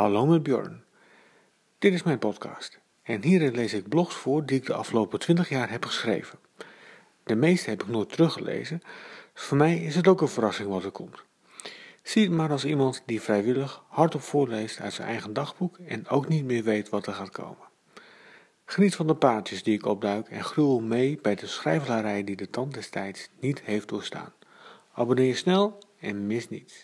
Hallo met Bjorn. Dit is mijn podcast en hierin lees ik blogs voor die ik de afgelopen 20 jaar heb geschreven. De meeste heb ik nooit teruggelezen, dus voor mij is het ook een verrassing wat er komt. Zie het maar als iemand die vrijwillig hardop voorleest uit zijn eigen dagboek en ook niet meer weet wat er gaat komen. Geniet van de paadjes die ik opduik en gruwel mee bij de schrijvelarij die de tand des tijds niet heeft doorstaan. Abonneer je snel en mis niets.